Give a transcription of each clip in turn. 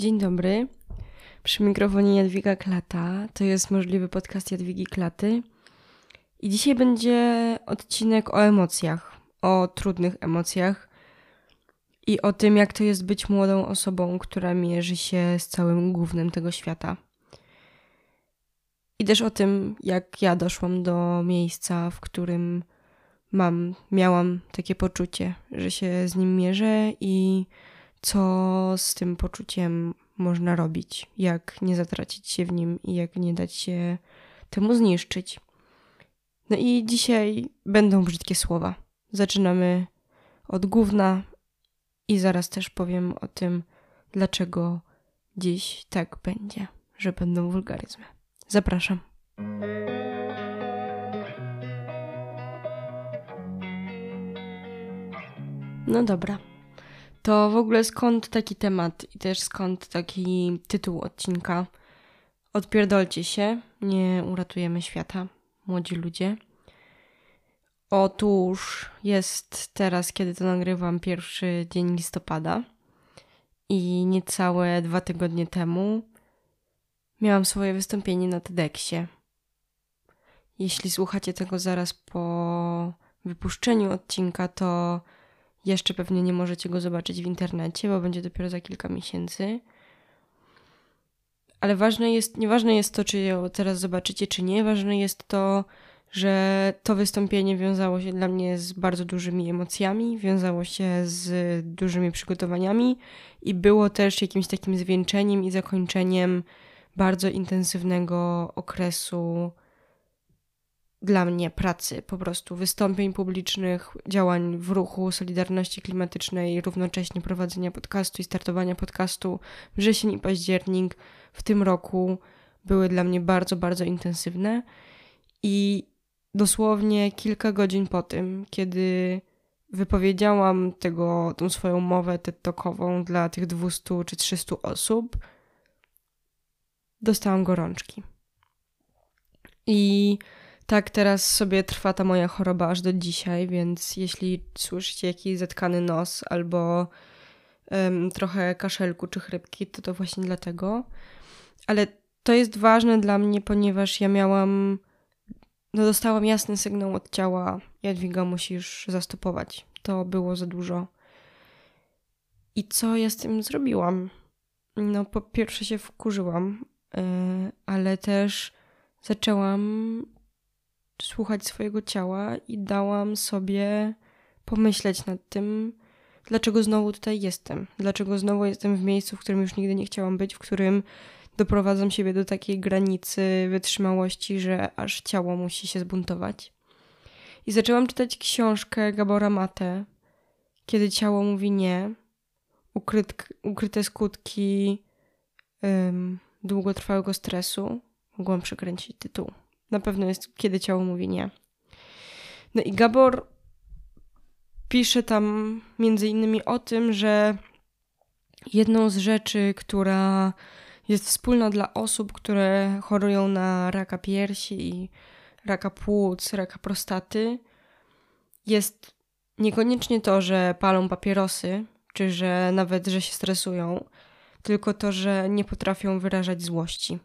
Dzień dobry. Przy mikrofonie Jadwiga Klata. To jest możliwy podcast Jadwigi Klaty. I dzisiaj będzie odcinek o emocjach, o trudnych emocjach i o tym, jak to jest być młodą osobą, która mierzy się z całym głównym tego świata. I też o tym, jak ja doszłam do miejsca, w którym mam, miałam takie poczucie, że się z nim mierzę i co z tym poczuciem można robić, jak nie zatracić się w nim i jak nie dać się temu zniszczyć. No i dzisiaj będą brzydkie słowa. Zaczynamy od gówna i zaraz też powiem o tym, dlaczego dziś tak będzie, że będą wulgaryzmy. Zapraszam. No dobra. To w ogóle skąd taki temat i też skąd taki tytuł odcinka? Odpierdolcie się, nie uratujemy świata, młodzi ludzie. Otóż jest teraz, kiedy to nagrywam, pierwszy dzień listopada i niecałe dwa tygodnie temu miałam swoje wystąpienie na TEDxie. Jeśli słuchacie tego zaraz po wypuszczeniu odcinka, to jeszcze pewnie nie możecie go zobaczyć w internecie, bo będzie dopiero za kilka miesięcy. Ale ważne jest, nieważne jest to, czy ją teraz zobaczycie, czy nie. Ważne jest to, że to wystąpienie wiązało się dla mnie z bardzo dużymi emocjami, wiązało się z dużymi przygotowaniami i było też jakimś takim zwieńczeniem i zakończeniem bardzo intensywnego okresu dla mnie pracy, po prostu wystąpień publicznych, działań w ruchu Solidarności Klimatycznej, równocześnie prowadzenia podcastu i startowania podcastu wrzesień i październik w tym roku były dla mnie bardzo, bardzo intensywne. I dosłownie kilka godzin po tym, kiedy wypowiedziałam tego, tą swoją mowę TED-Talkową dla tych 200 czy 300 osób, dostałam gorączki. I tak teraz sobie trwa ta moja choroba aż do dzisiaj, więc jeśli słyszycie jakiś zatkany nos albo um, trochę kaszelku czy chrypki, to to właśnie dlatego. Ale to jest ważne dla mnie, ponieważ ja miałam, no dostałam jasny sygnał od ciała, Jadwiga musisz zastopować. To było za dużo. I co ja z tym zrobiłam? No po pierwsze się wkurzyłam, yy, ale też zaczęłam słuchać swojego ciała i dałam sobie pomyśleć nad tym, dlaczego znowu tutaj jestem. Dlaczego znowu jestem w miejscu, w którym już nigdy nie chciałam być, w którym doprowadzam siebie do takiej granicy wytrzymałości, że aż ciało musi się zbuntować. I zaczęłam czytać książkę Gabora Mate, kiedy ciało mówi nie, ukryt, ukryte skutki um, długotrwałego stresu. Mogłam przekręcić tytuł. Na pewno jest, kiedy ciało mówi nie. No i Gabor pisze tam między innymi o tym, że jedną z rzeczy, która jest wspólna dla osób, które chorują na raka piersi, raka płuc, raka prostaty, jest niekoniecznie to, że palą papierosy, czy że nawet, że się stresują, tylko to, że nie potrafią wyrażać złości.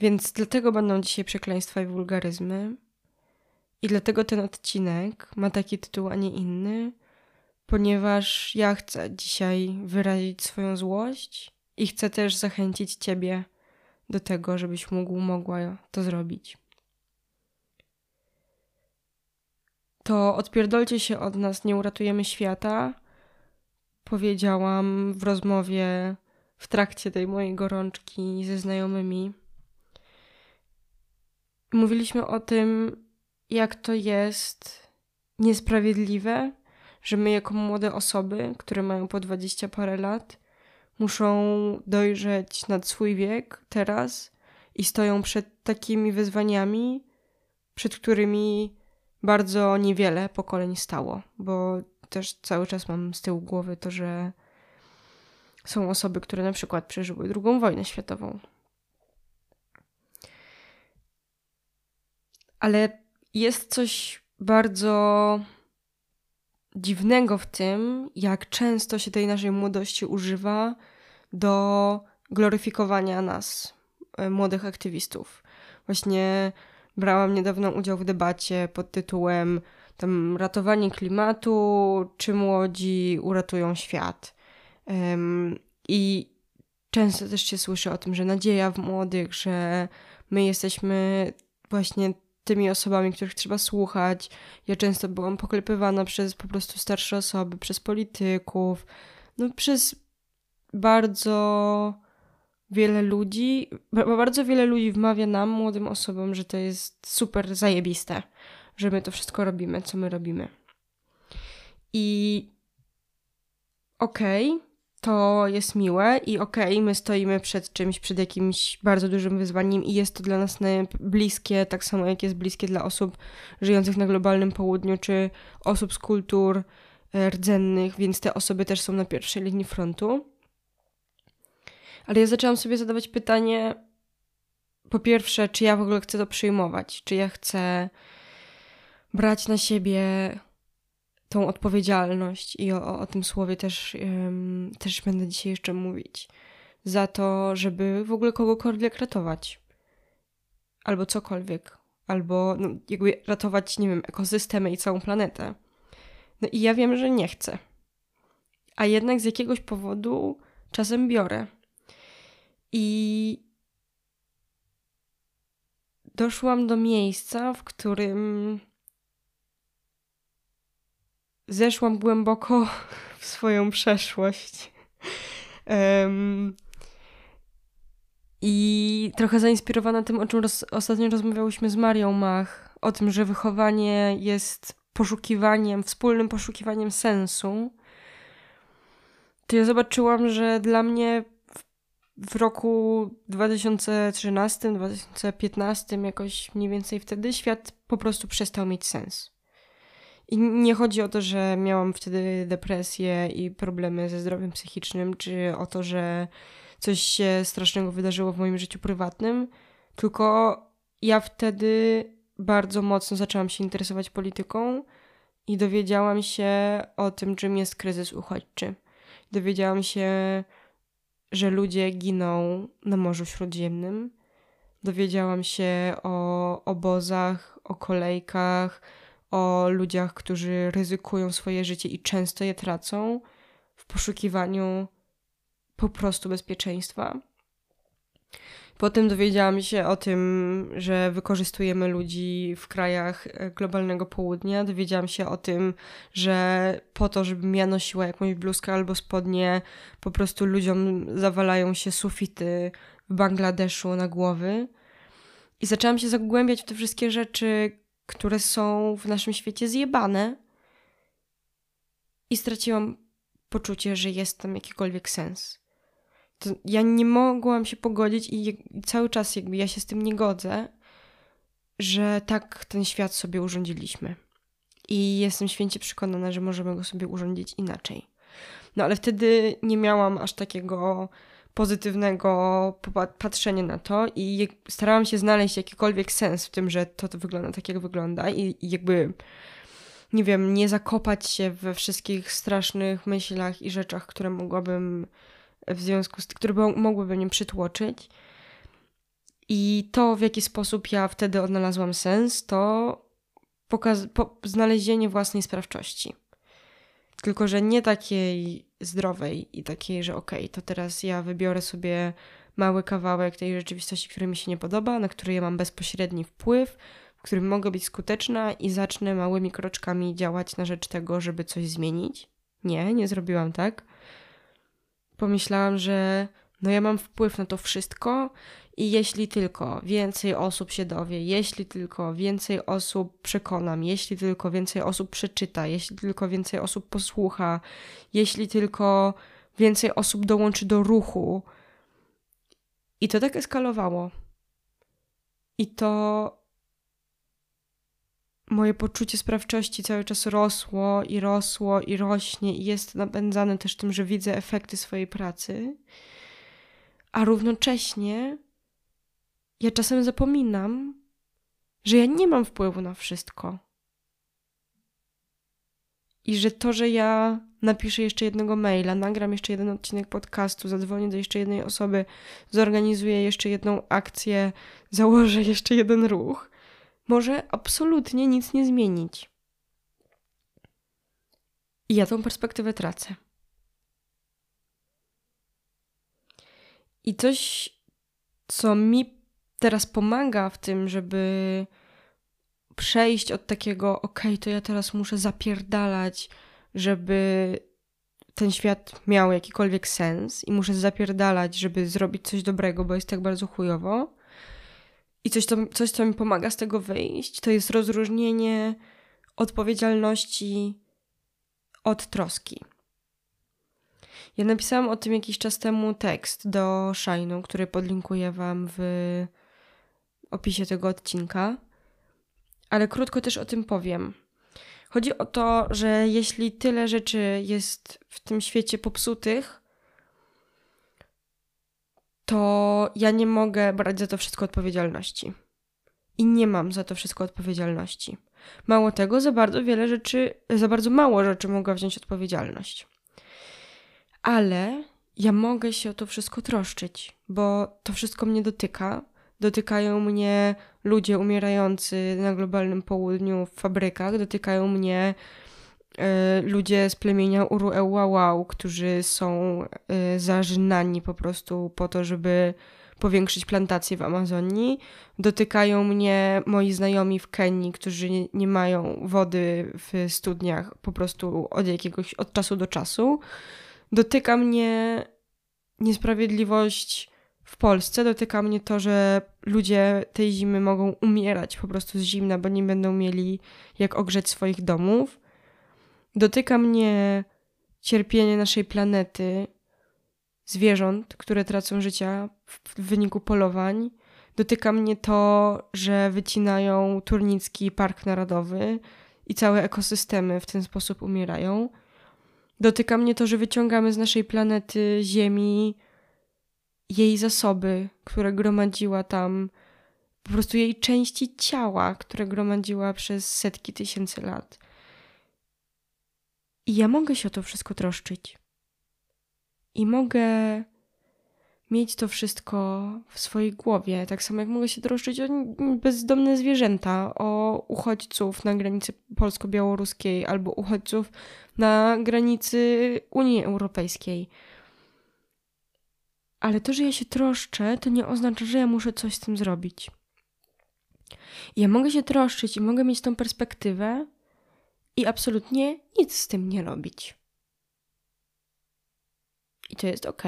Więc dlatego będą dzisiaj przekleństwa i wulgaryzmy. I dlatego ten odcinek ma taki tytuł, a nie inny, ponieważ ja chcę dzisiaj wyrazić swoją złość i chcę też zachęcić Ciebie do tego, żebyś mógł, mogła to zrobić. To odpierdolcie się od nas, nie uratujemy świata. Powiedziałam w rozmowie w trakcie tej mojej gorączki ze znajomymi mówiliśmy o tym, jak to jest niesprawiedliwe, że my, jako młode osoby, które mają po dwadzieścia parę lat, muszą dojrzeć nad swój wiek teraz i stoją przed takimi wyzwaniami, przed którymi bardzo niewiele pokoleń stało, bo też cały czas mam z tyłu głowy to, że są osoby, które na przykład przeżyły II wojnę światową, ale jest coś bardzo dziwnego w tym, jak często się tej naszej młodości używa do gloryfikowania nas, e, młodych aktywistów. Właśnie brałam niedawno udział w debacie pod tytułem tam ratowanie klimatu, czy młodzi uratują świat. Um, I często też się słyszy o tym, że nadzieja w młodych, że my jesteśmy właśnie tymi osobami, których trzeba słuchać. Ja często byłam poklepywana przez po prostu starsze osoby, przez polityków, no przez bardzo wiele ludzi, bardzo wiele ludzi wmawia nam, młodym osobom, że to jest super zajebiste, że my to wszystko robimy, co my robimy. I okej, okay, to jest miłe i okej, okay, my stoimy przed czymś, przed jakimś bardzo dużym wyzwaniem i jest to dla nas bliskie, tak samo jak jest bliskie dla osób żyjących na globalnym południu, czy osób z kultur e, rdzennych, więc te osoby też są na pierwszej linii frontu. Ale ja zaczęłam sobie zadawać pytanie, po pierwsze, czy ja w ogóle chcę to przyjmować, czy ja chcę brać na siebie tą odpowiedzialność i o, o tym słowie też, um, też będę dzisiaj jeszcze mówić. Za to, żeby w ogóle kogokolwiek ratować. Albo cokolwiek. Albo no, jakby ratować, nie wiem, ekosystemy i całą planetę. No i ja wiem, że nie chcę. A jednak z jakiegoś powodu czasem biorę. I doszłam do miejsca, w którym zeszłam głęboko w swoją przeszłość. Um, I trochę zainspirowana tym, o czym roz, ostatnio rozmawiałyśmy z Marią Mach, o tym, że wychowanie jest poszukiwaniem, wspólnym poszukiwaniem sensu, to ja zobaczyłam, że dla mnie w, roku 2013-2015, jakoś mniej więcej wtedy, świat po prostu przestał mieć sens. I nie chodzi o to, że miałam wtedy depresję i problemy ze zdrowiem psychicznym, czy o to, że coś się strasznego wydarzyło w moim życiu prywatnym, tylko ja wtedy bardzo mocno zaczęłam się interesować polityką i dowiedziałam się o tym, czym jest kryzys uchodźczy. Dowiedziałam się, że ludzie giną na Morzu Śródziemnym. Dowiedziałam się o obozach, o kolejkach, o ludziach, którzy ryzykują swoje życie i często je tracą w poszukiwaniu po prostu bezpieczeństwa. Potem dowiedziałam się o tym, że wykorzystujemy ludzi w krajach e, globalnego południa. Dowiedziałam się o tym, że po to, żebym ja nosiła jakąś bluzkę albo spodnie, po prostu ludziom zawalają się sufity w Bangladeszu na głowy. I zaczęłam się zagłębiać w te wszystkie rzeczy, które są w naszym świecie zjebane i straciłam poczucie, że jest tam jakikolwiek sens. To ja nie mogłam się pogodzić i cały czas jakby ja się z tym nie godzę, że tak ten świat sobie urządziliśmy. I jestem święcie przekonana, że możemy go sobie urządzić inaczej. No ale wtedy nie miałam aż takiego pozytywnego patrzenia na to i starałam się znaleźć jakikolwiek sens w tym, że to, to wygląda tak, jak wygląda i, i jakby nie wiem, nie zakopać się we wszystkich strasznych myślach i rzeczach, które mogłabym w związku z które mogłyby mnie przytłoczyć. I to, w jaki sposób ja wtedy odnalazłam sens, to pokaz- po- znalezienie własnej sprawczości. Tylko, że nie takiej zdrowej i takiej, że okej, okay, to teraz ja wybiorę sobie mały kawałek tej rzeczywistości, który mi się nie podoba, na który ja mam bezpośredni wpływ, w którym mogę być skuteczna i zacznę małymi kroczkami działać na rzecz tego, żeby coś zmienić. Nie, nie zrobiłam tak. Pomyślałam, że no ja mam wpływ na to wszystko i jeśli tylko więcej osób się dowie, jeśli tylko więcej osób przekonam, jeśli tylko więcej osób przeczyta, jeśli tylko więcej osób posłucha, jeśli tylko więcej osób dołączy do ruchu. I to tak eskalowało. I to moje poczucie sprawczości cały czas rosło i rosło i rośnie i jest napędzane też tym, że widzę efekty swojej pracy. A równocześnie ja czasem zapominam, że ja nie mam wpływu na wszystko. I że to, że ja napiszę jeszcze jednego maila, nagram jeszcze jeden odcinek podcastu, zadzwonię do jeszcze jednej osoby, zorganizuję jeszcze jedną akcję, założę jeszcze jeden ruch, może absolutnie nic nie zmienić. I ja tą perspektywę tracę. I coś, co mi teraz pomaga w tym, żeby przejść od takiego, okej, okay, to ja teraz muszę zapierdalać, żeby ten świat miał jakikolwiek sens i muszę zapierdalać, żeby zrobić coś dobrego, bo jest tak bardzo chujowo. I coś, to, coś, co mi pomaga z tego wyjść, to jest rozróżnienie odpowiedzialności od troski. Ja napisałam o tym jakiś czas temu tekst do Shine'u, który podlinkuję Wam w opisie tego odcinka, ale krótko też o tym powiem. Chodzi o to, że jeśli tyle rzeczy jest w tym świecie popsutych, to ja nie mogę brać za to wszystko odpowiedzialności. I nie mam za to wszystko odpowiedzialności. Mało tego, za bardzo wiele rzeczy, za bardzo mało rzeczy mogę wziąć odpowiedzialność. Ale ja mogę się o to wszystko troszczyć, bo to wszystko mnie dotyka. Dotykają mnie ludzie umierający na globalnym południu w fabrykach, dotykają mnie y, ludzie z plemienia Uruełałał, którzy są y, zażynani po prostu po to, żeby powiększyć plantacje w Amazonii. Dotykają mnie moi znajomi w Kenii, którzy nie mają wody w studniach po prostu od jakiegoś, od czasu do czasu. Dotyka mnie niesprawiedliwość w Polsce, dotyka mnie to, że ludzie tej zimy mogą umierać po prostu z zimna, bo nie będą mieli jak ogrzeć swoich domów. Dotyka mnie cierpienie naszej planety, zwierząt, które tracą życia w wyniku polowań. Dotyka mnie to, że wycinają Turnicki Park Narodowy i całe ekosystemy w ten sposób umierają. Dotyka mnie to, że wyciągamy z naszej planety Ziemi jej zasoby, które gromadziła tam, po prostu jej części ciała, które gromadziła przez setki tysięcy lat. I ja mogę się o to wszystko troszczyć. I mogę mieć to wszystko w swojej głowie, tak samo jak mogę się troszczyć o bezdomne zwierzęta, o uchodźców na granicy polsko-białoruskiej albo uchodźców na granicy Unii Europejskiej. Ale to, że ja się troszczę, to nie oznacza, że ja muszę coś z tym zrobić. Ja mogę się troszczyć i mogę mieć tą perspektywę i absolutnie nic z tym nie robić. I to jest ok.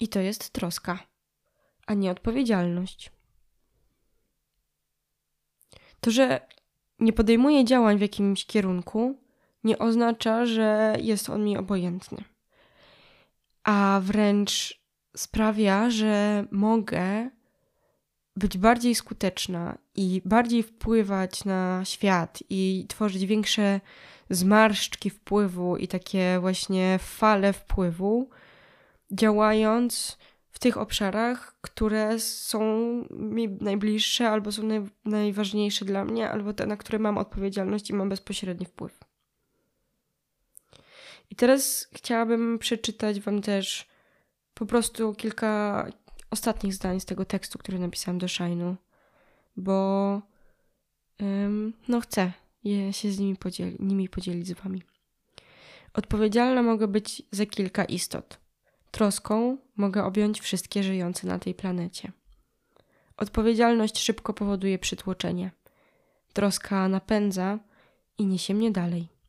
I to jest troska, a nie odpowiedzialność. To, że nie podejmuję działań w jakimś kierunku, nie oznacza, że jest on mi obojętny. A wręcz sprawia, że mogę być bardziej skuteczna i bardziej wpływać na świat i tworzyć większe zmarszczki wpływu i takie właśnie fale wpływu, działając w tych obszarach, które są mi najbliższe albo są naj, najważniejsze dla mnie, albo te, na które mam odpowiedzialność i mam bezpośredni wpływ. I teraz chciałabym przeczytać Wam też po prostu kilka ostatnich zdań z tego tekstu, który napisałam do Shine'u, bo ym, no chcę je się z nimi, podzieli, nimi podzielić z Wami. Odpowiedzialna mogę być za kilka istot. Troską mogę objąć wszystkie żyjące na tej planecie. Odpowiedzialność szybko powoduje przytłoczenie. Troska napędza i niesie mnie dalej.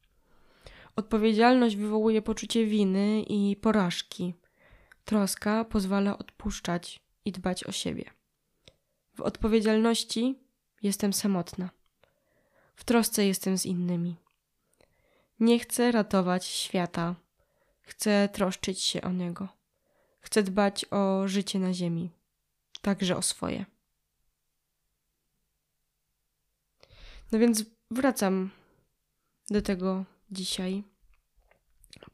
Odpowiedzialność wywołuje poczucie winy i porażki. Troska pozwala odpuszczać i dbać o siebie. W odpowiedzialności jestem samotna. W trosce jestem z innymi. Nie chcę ratować świata. Chcę troszczyć się o niego. Chcę dbać o życie na ziemi, także o swoje. No więc wracam do tego dzisiaj.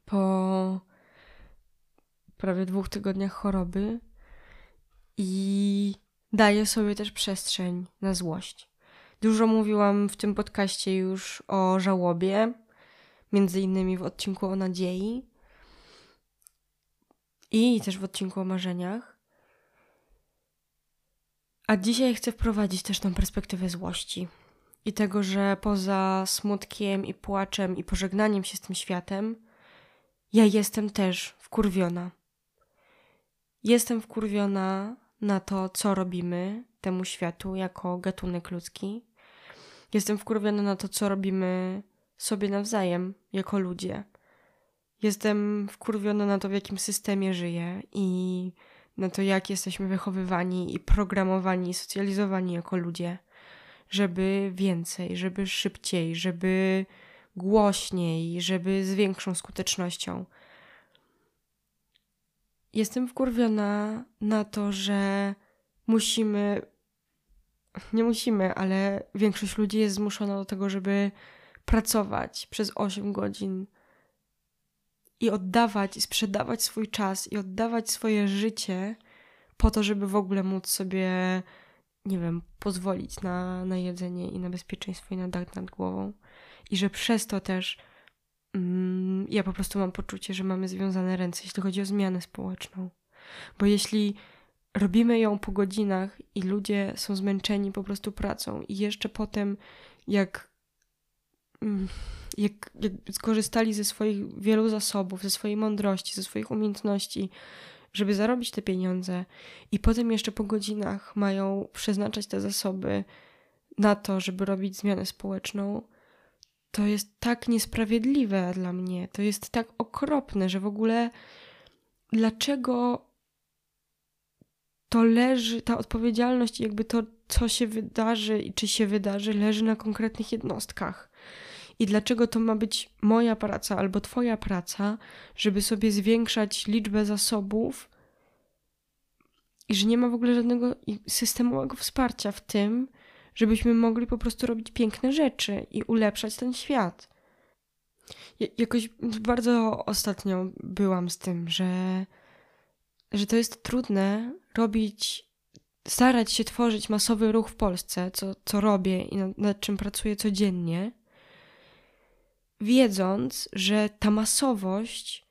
Po prawie dwóch tygodniach choroby i daję sobie też przestrzeń na złość. Dużo mówiłam w tym podcaście już o żałobie, między innymi w odcinku o nadziei i też w odcinku o marzeniach. A dzisiaj chcę wprowadzić też tą perspektywę złości i tego, że poza smutkiem i płaczem i pożegnaniem się z tym światem, ja jestem też wkurwiona. Jestem wkurwiona na to, co robimy temu światu jako gatunek ludzki. Jestem wkurwiona na to, co robimy sobie nawzajem jako ludzie. Jestem wkurwiona na to, w jakim systemie żyję i na to, jak jesteśmy wychowywani i programowani, i socjalizowani jako ludzie, żeby więcej, żeby szybciej, żeby głośniej, żeby z większą skutecznością. Jestem wkurwiona na to, że musimy, nie musimy, ale większość ludzi jest zmuszona do tego, żeby pracować przez 8 godzin i oddawać, i sprzedawać swój czas, i oddawać swoje życie po to, żeby w ogóle móc sobie, nie wiem, pozwolić na, na jedzenie i na bezpieczeństwo i na dach nad głową. I że przez to też mm, ja po prostu mam poczucie, że mamy związane ręce, jeśli chodzi o zmianę społeczną. Bo jeśli robimy ją po godzinach i ludzie są zmęczeni po prostu pracą, i jeszcze potem, jak Mm, jak, jak skorzystali ze swoich wielu zasobów, ze swojej mądrości, ze swoich umiejętności, żeby zarobić te pieniądze, i potem jeszcze po godzinach mają przeznaczać te zasoby na to, żeby robić zmianę społeczną, to jest tak niesprawiedliwe dla mnie. To jest tak okropne, że w ogóle dlaczego to leży, ta odpowiedzialność, jakby to, co się wydarzy i czy się wydarzy, leży na konkretnych jednostkach i dlaczego to ma być moja praca albo Twoja praca, żeby sobie zwiększać liczbę zasobów i że nie ma w ogóle żadnego systemowego wsparcia w tym, żebyśmy mogli po prostu robić piękne rzeczy i ulepszać ten świat. Jakoś bardzo ostatnio byłam z tym, że, że to jest trudne robić, starać się tworzyć masowy ruch w Polsce, co, co robię i nad, nad czym pracuję codziennie, wiedząc, że ta masowość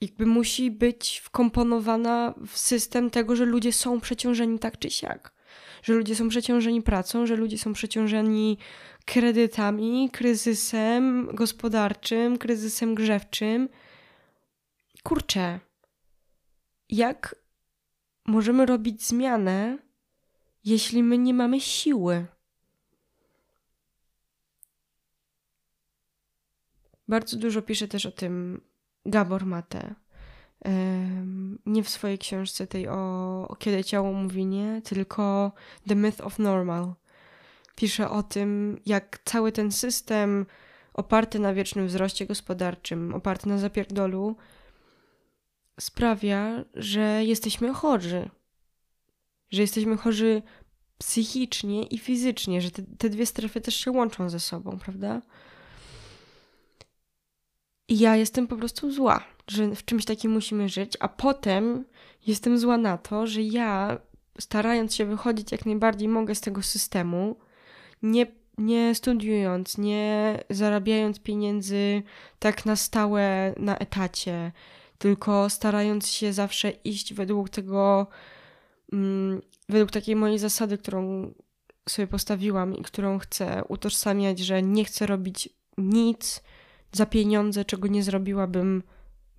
jakby musi być wkomponowana w system tego, że ludzie są przeciążeni tak czy siak. Że ludzie są przeciążeni pracą, że ludzie są przeciążeni kredytami, kryzysem gospodarczym, kryzysem grzewczym. Kurczę, jak możemy robić zmianę, jeśli my nie mamy siły? Bardzo dużo pisze też o tym Gabor Mate. Nie w swojej książce tej o, Kiedy ciało mówi nie, tylko The Myth of Normal. Pisze o tym, jak cały ten system oparty na wiecznym wzroście gospodarczym, oparty na zapierdolu, sprawia, że jesteśmy chorzy. Że jesteśmy chorzy psychicznie i fizycznie, że te, te dwie strefy też się łączą ze sobą, prawda? I ja jestem po prostu zła, że w czymś takim musimy żyć, a potem jestem zła na to, że ja, starając się wychodzić jak najbardziej mogę z tego systemu, nie, nie studiując, nie zarabiając pieniędzy tak na stałe na etacie, tylko starając się zawsze iść według tego, mm, według takiej mojej zasady, którą sobie postawiłam i którą chcę utożsamiać, że nie chcę robić nic, za pieniądze, czego nie zrobiłabym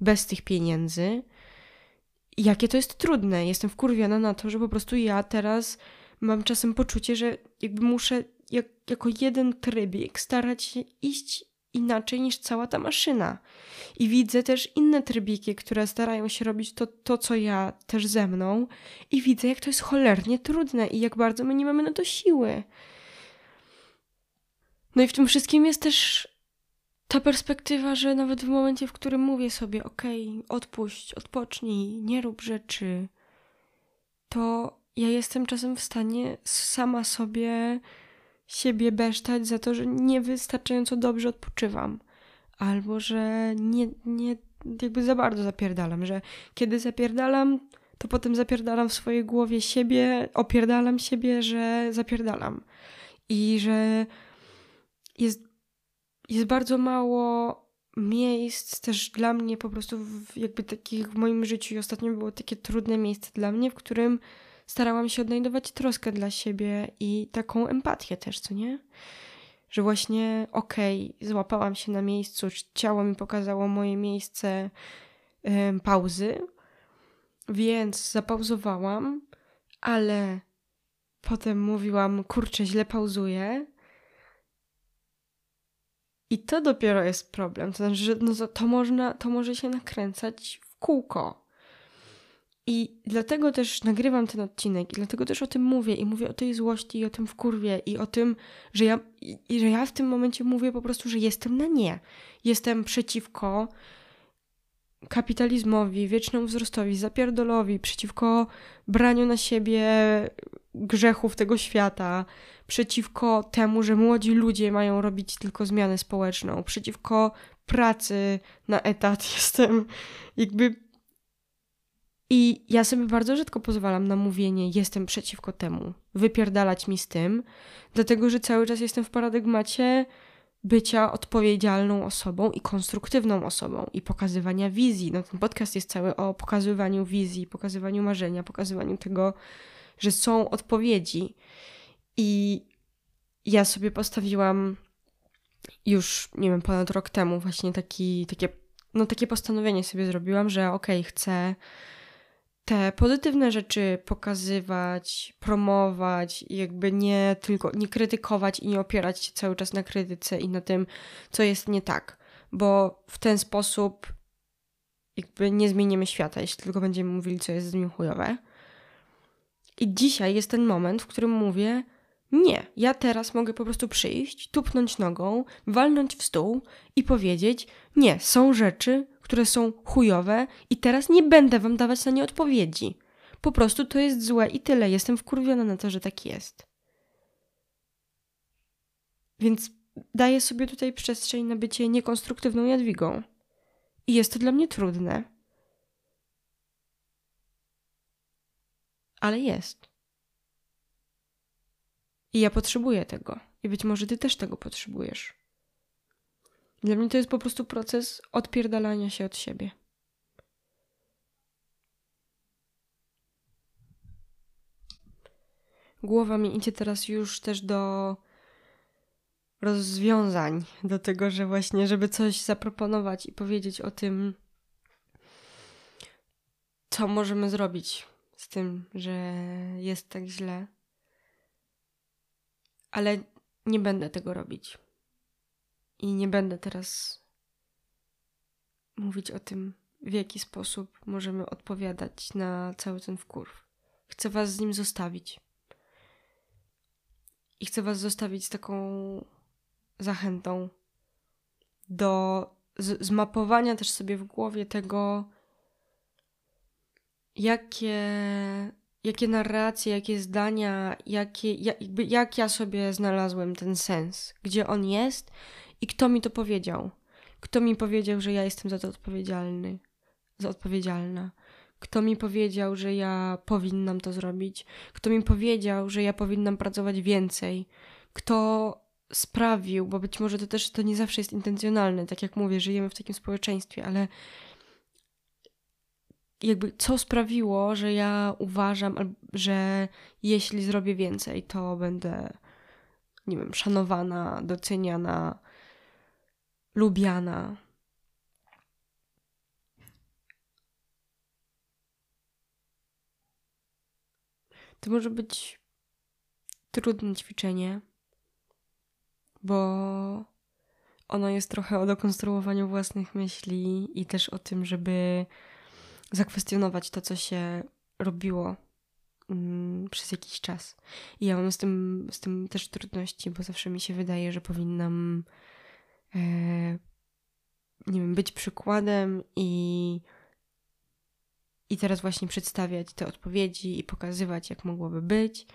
bez tych pieniędzy. Jakie to jest trudne. Jestem wkurwiona na to, że po prostu ja teraz mam czasem poczucie, że jakby muszę jak, jako jeden trybik starać się iść inaczej niż cała ta maszyna. I widzę też inne trybiki, które starają się robić to, to, co ja też ze mną, i widzę, jak to jest cholernie trudne i jak bardzo my nie mamy na to siły. No i w tym wszystkim jest też ta perspektywa, że nawet w momencie, w którym mówię sobie, okej, okay, odpuść, odpocznij, nie rób rzeczy, to ja jestem czasem w stanie sama sobie siebie besztać za to, że niewystarczająco dobrze odpoczywam. Albo że nie, nie jakby za bardzo zapierdalam, że kiedy zapierdalam, to potem zapierdalam w swojej głowie siebie, opierdalam siebie, że zapierdalam. I że jest jest bardzo mało miejsc też dla mnie po prostu w, jakby takich w moim życiu i ostatnio było takie trudne miejsce dla mnie, w którym starałam się odnajdować troskę dla siebie i taką empatię też, co nie? Że właśnie okej, okay, złapałam się na miejscu, ciało mi pokazało moje miejsce yy, pauzy, więc zapauzowałam, ale potem mówiłam, kurczę, źle pauzuję, i to dopiero jest problem. To znaczy, że no to, można, to może się nakręcać w kółko. I dlatego też nagrywam ten odcinek, i dlatego też o tym mówię, i mówię o tej złości, i o tym w kurwie, i o tym, że ja, i, że ja w tym momencie mówię po prostu, że jestem na nie. Jestem przeciwko kapitalizmowi, wiecznemu wzrostowi, zapierdolowi, przeciwko braniu na siebie grzechów tego świata, przeciwko temu, że młodzi ludzie mają robić tylko zmianę społeczną, przeciwko pracy na etat. Jestem jakby. I ja sobie bardzo rzadko pozwalam na mówienie, jestem przeciwko temu, wypierdalać mi z tym, dlatego że cały czas jestem w paradygmacie bycia odpowiedzialną osobą i konstruktywną osobą i pokazywania wizji. No, ten podcast jest cały o pokazywaniu wizji, pokazywaniu marzenia, pokazywaniu tego, że są odpowiedzi. I ja sobie postawiłam już, nie wiem, ponad rok temu właśnie taki, takie, no takie postanowienie sobie zrobiłam, że okej, okay, chcę te pozytywne rzeczy pokazywać, promować i jakby nie tylko nie krytykować i nie opierać się cały czas na krytyce i na tym, co jest nie tak, bo w ten sposób jakby nie zmienimy świata, jeśli tylko będziemy mówili, co jest z nim chujowe. I dzisiaj jest ten moment, w którym mówię, nie, ja teraz mogę po prostu przyjść, tupnąć nogą, walnąć w stół i powiedzieć: Nie, są rzeczy, które są chujowe i teraz nie będę wam dawać na nie odpowiedzi. Po prostu to jest złe i tyle. Jestem wkurwiona na to, że tak jest. Więc daję sobie tutaj przestrzeń na bycie niekonstruktywną Jadwigą. I jest to dla mnie trudne. Ale jest. I ja potrzebuję tego. I być może ty też tego potrzebujesz. Dla mnie to jest po prostu proces odpierdalania się od siebie. Głowa mi idzie teraz już też do rozwiązań, do tego, że właśnie, żeby coś zaproponować i powiedzieć o tym, co możemy zrobić z tym, że jest tak źle. Ale nie będę tego robić. I nie będę teraz mówić o tym, w jaki sposób możemy odpowiadać na cały ten wkurw. Chcę Was z nim zostawić. I chcę Was zostawić z taką zachętą do zmapowania też sobie w głowie tego, jakie, jakie narracje, jakie zdania, jakie, jakby, jak ja sobie znalazłem ten sens, gdzie on jest i kto mi to powiedział? Kto mi powiedział, że ja jestem za to odpowiedzialny, za odpowiedzialna? Kto mi powiedział, że ja powinnam to zrobić? Kto mi powiedział, że ja powinnam pracować więcej? Kto sprawił, bo być może to też to nie zawsze jest intencjonalne, tak jak mówię, żyjemy w takim społeczeństwie, ale jakby co sprawiło, że ja uważam, że jeśli zrobię więcej, to będę, nie wiem, szanowana, doceniana, lubiana. To może być trudne ćwiczenie, bo ono jest trochę o dokonstruowaniu własnych myśli i też o tym, żeby zakwestionować to, co się robiło mm, przez jakiś czas. I ja mam z tym, z tym też trudności, bo zawsze mi się wydaje, że powinnam e, nie wiem, być przykładem i, i teraz właśnie przedstawiać te odpowiedzi i pokazywać, jak mogłoby być.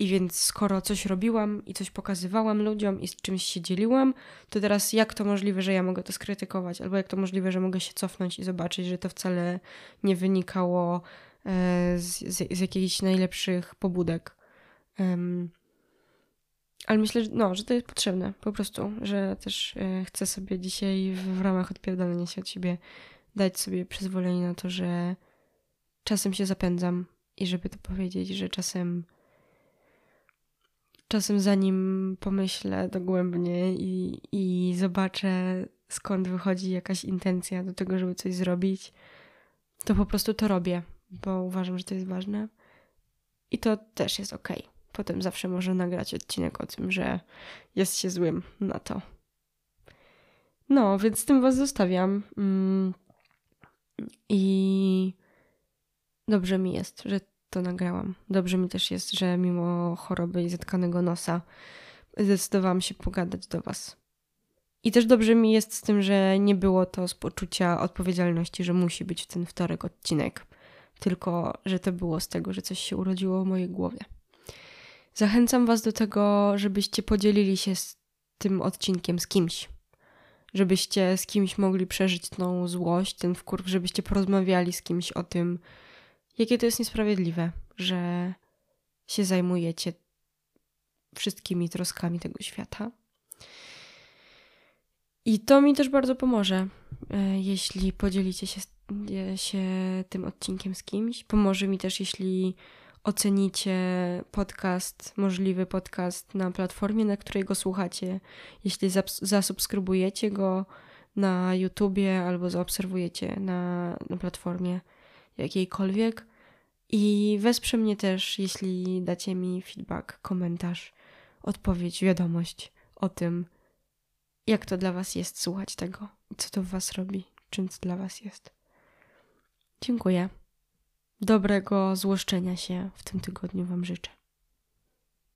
I więc skoro coś robiłam i coś pokazywałam ludziom i z czymś się dzieliłam, to teraz jak to możliwe, że ja mogę to skrytykować? Albo jak to możliwe, że mogę się cofnąć i zobaczyć, że to wcale nie wynikało e, z, z, z jakichś najlepszych pobudek. Um, ale myślę, że, no, że to jest potrzebne po prostu, że też y, chcę sobie dzisiaj w, w ramach odpierdolenia się od siebie dać sobie przyzwolenie na to, że czasem się zapędzam i żeby to powiedzieć, że czasem czasem zanim pomyślę dogłębnie i, i zobaczę skąd wychodzi jakaś intencja do tego, żeby coś zrobić, to po prostu to robię, bo uważam, że to jest ważne. I to też jest ok. Potem zawsze można nagrać odcinek o tym, że jest się złym na to. No, więc z tym Was zostawiam. Mm. I dobrze mi jest, że to nagrałam. Dobrze mi też jest, że mimo choroby i zatkanego nosa zdecydowałam się pogadać do Was. I też dobrze mi jest z tym, że nie było to z poczucia odpowiedzialności, że musi być w ten wtorek odcinek, tylko że to było z tego, że coś się urodziło w mojej głowie. Zachęcam Was do tego, żebyście podzielili się z tym odcinkiem z kimś. Żebyście z kimś mogli przeżyć tą złość, ten wkurw, żebyście porozmawiali z kimś o tym, jakie to jest niesprawiedliwe, że się zajmujecie wszystkimi troskami tego świata. I to mi też bardzo pomoże, e, jeśli podzielicie się, e, się tym odcinkiem z kimś. Pomoże mi też, jeśli ocenicie podcast, możliwy podcast na platformie, na której go słuchacie. Jeśli zasubskrybujecie go na YouTubie albo zaobserwujecie na, na platformie jakiejkolwiek. I wesprze mnie też, jeśli dacie mi feedback, komentarz, odpowiedź, wiadomość o tym, jak to dla Was jest słuchać tego, co to w Was robi, czym to dla Was jest. Dziękuję. Dobrego złoszczenia się w tym tygodniu Wam życzę.